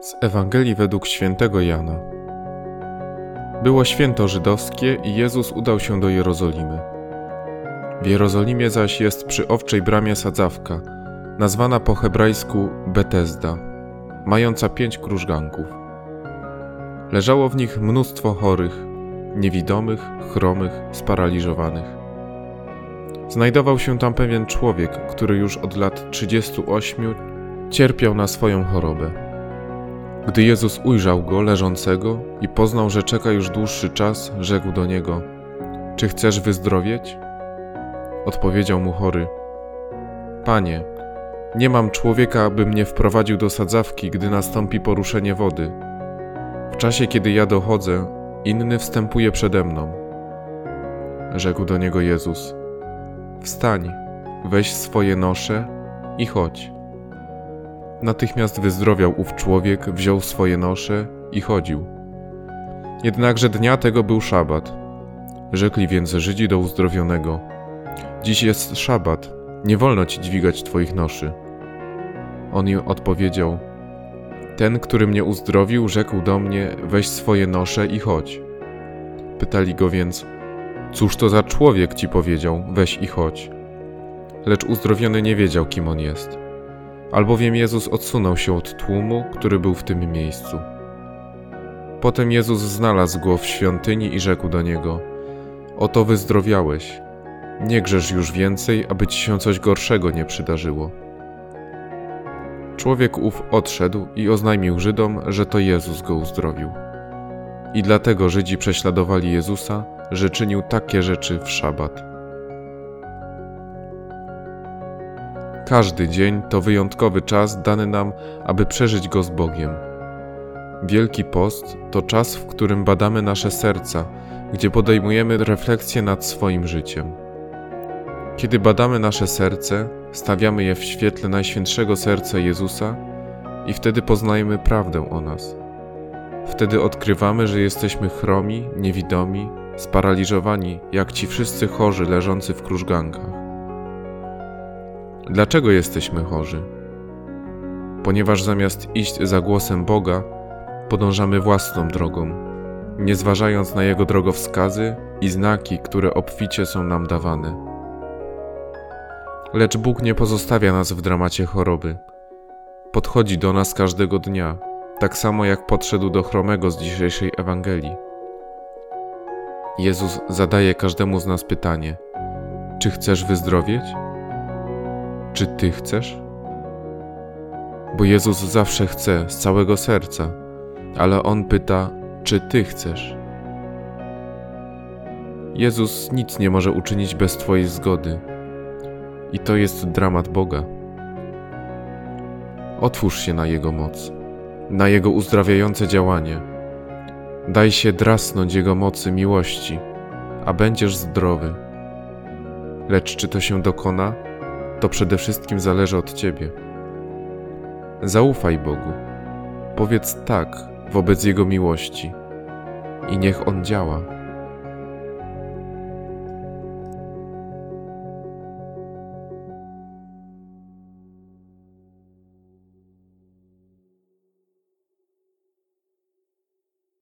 Z Ewangelii według świętego Jana. Było święto żydowskie i Jezus udał się do Jerozolimy. W Jerozolimie zaś jest przy owczej bramie sadzawka, nazwana po hebrajsku Betesda, mająca pięć krużganków. Leżało w nich mnóstwo chorych, niewidomych, chromych, sparaliżowanych. Znajdował się tam pewien człowiek, który już od lat 38 cierpiał na swoją chorobę. Gdy Jezus ujrzał go leżącego i poznał, że czeka już dłuższy czas, rzekł do niego: Czy chcesz wyzdrowieć? Odpowiedział mu chory: Panie, nie mam człowieka, aby mnie wprowadził do sadzawki, gdy nastąpi poruszenie wody. W czasie, kiedy ja dochodzę, inny wstępuje przede mną. Rzekł do niego Jezus: Wstań, weź swoje nosze i chodź. Natychmiast wyzdrowiał ów człowiek, wziął swoje nosze i chodził. Jednakże dnia tego był szabat. Rzekli więc Żydzi do uzdrowionego: Dziś jest szabat, nie wolno ci dźwigać twoich noszy. On im odpowiedział: Ten, który mnie uzdrowił, rzekł do mnie: Weź swoje nosze i chodź. Pytali go więc: Cóż to za człowiek ci powiedział: Weź i chodź. Lecz uzdrowiony nie wiedział, kim on jest albowiem Jezus odsunął się od tłumu, który był w tym miejscu. Potem Jezus znalazł go w świątyni i rzekł do niego: Oto wyzdrowiałeś. Nie grzesz już więcej, aby ci się coś gorszego nie przydarzyło. Człowiek ów odszedł i oznajmił Żydom, że to Jezus go uzdrowił. I dlatego Żydzi prześladowali Jezusa, że czynił takie rzeczy w szabat. Każdy dzień to wyjątkowy czas dany nam, aby przeżyć go z Bogiem. Wielki Post to czas, w którym badamy nasze serca, gdzie podejmujemy refleksję nad swoim życiem. Kiedy badamy nasze serce, stawiamy je w świetle Najświętszego Serca Jezusa i wtedy poznajemy prawdę o nas. Wtedy odkrywamy, że jesteśmy chromi, niewidomi, sparaliżowani, jak ci wszyscy chorzy leżący w krużgankach. Dlaczego jesteśmy chorzy? Ponieważ zamiast iść za głosem Boga, podążamy własną drogą, nie zważając na Jego drogowskazy i znaki, które obficie są nam dawane. Lecz Bóg nie pozostawia nas w dramacie choroby. Podchodzi do nas każdego dnia, tak samo jak podszedł do chromego z dzisiejszej Ewangelii. Jezus zadaje każdemu z nas pytanie: Czy chcesz wyzdrowieć? Czy Ty chcesz? Bo Jezus zawsze chce z całego serca, ale On pyta, czy Ty chcesz? Jezus nic nie może uczynić bez Twojej zgody. I to jest dramat Boga. Otwórz się na Jego moc, na Jego uzdrawiające działanie. Daj się drasnąć Jego mocy miłości, a będziesz zdrowy. Lecz czy to się dokona? To przede wszystkim zależy od Ciebie. Zaufaj Bogu. Powiedz tak wobec Jego miłości i niech On działa.